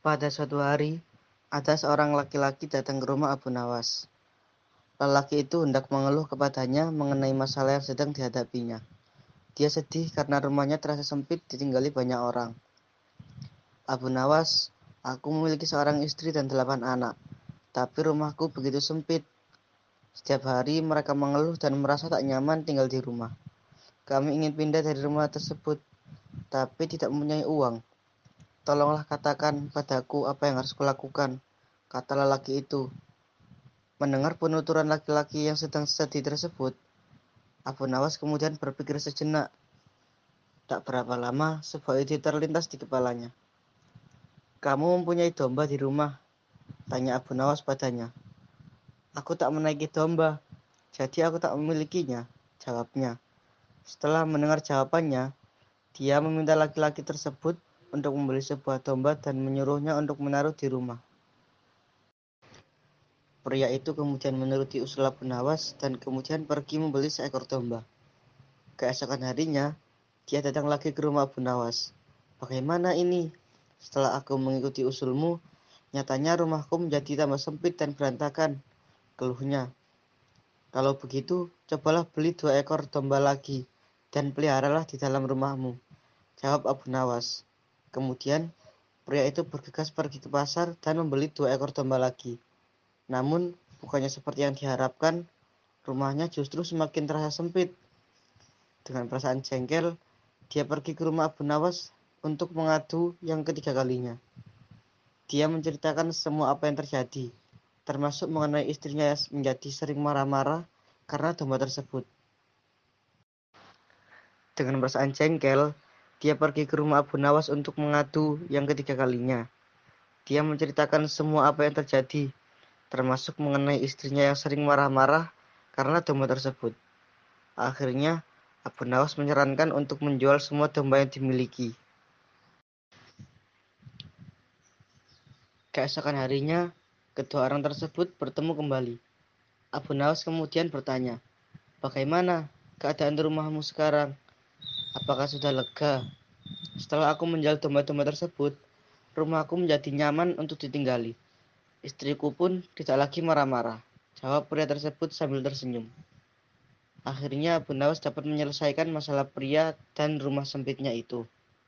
Pada suatu hari, ada seorang laki-laki datang ke rumah Abu Nawas. Lelaki itu hendak mengeluh kepadanya mengenai masalah yang sedang dihadapinya. Dia sedih karena rumahnya terasa sempit ditinggali banyak orang. Abu Nawas, aku memiliki seorang istri dan delapan anak, tapi rumahku begitu sempit. Setiap hari mereka mengeluh dan merasa tak nyaman tinggal di rumah. Kami ingin pindah dari rumah tersebut, tapi tidak mempunyai uang. Tolonglah katakan padaku apa yang harus kulakukan, kata lelaki itu. Mendengar penuturan laki-laki yang sedang sedih tersebut, Abu Nawas kemudian berpikir sejenak. Tak berapa lama, sebuah ide terlintas di kepalanya. Kamu mempunyai domba di rumah? Tanya Abu Nawas padanya. Aku tak menaiki domba, jadi aku tak memilikinya, jawabnya. Setelah mendengar jawabannya, dia meminta laki-laki tersebut untuk membeli sebuah domba dan menyuruhnya untuk menaruh di rumah. Pria itu kemudian menuruti usul Abu Nawas dan kemudian pergi membeli seekor domba. Keesokan harinya, dia datang lagi ke rumah Abu Nawas. Bagaimana ini? Setelah aku mengikuti usulmu, nyatanya rumahku menjadi tambah sempit dan berantakan. Keluhnya. Kalau begitu, cobalah beli dua ekor domba lagi dan peliharalah di dalam rumahmu. Jawab Abu Nawas. Kemudian, pria itu bergegas pergi ke pasar dan membeli dua ekor domba lagi. Namun, bukannya seperti yang diharapkan, rumahnya justru semakin terasa sempit. Dengan perasaan jengkel, dia pergi ke rumah Abu Nawas untuk mengadu yang ketiga kalinya. Dia menceritakan semua apa yang terjadi, termasuk mengenai istrinya yang menjadi sering marah-marah karena domba tersebut. Dengan perasaan jengkel, dia pergi ke rumah Abu Nawas untuk mengadu yang ketiga kalinya. Dia menceritakan semua apa yang terjadi, termasuk mengenai istrinya yang sering marah-marah karena domba tersebut. Akhirnya, Abu Nawas menyarankan untuk menjual semua domba yang dimiliki. Keesokan harinya, kedua orang tersebut bertemu kembali. Abu Nawas kemudian bertanya, Bagaimana keadaan rumahmu sekarang? Apakah sudah lega? Setelah aku menjual domba-domba tersebut, rumahku menjadi nyaman untuk ditinggali. Istriku pun tidak lagi marah-marah. Jawab pria tersebut sambil tersenyum. Akhirnya Abu Nawas dapat menyelesaikan masalah pria dan rumah sempitnya itu.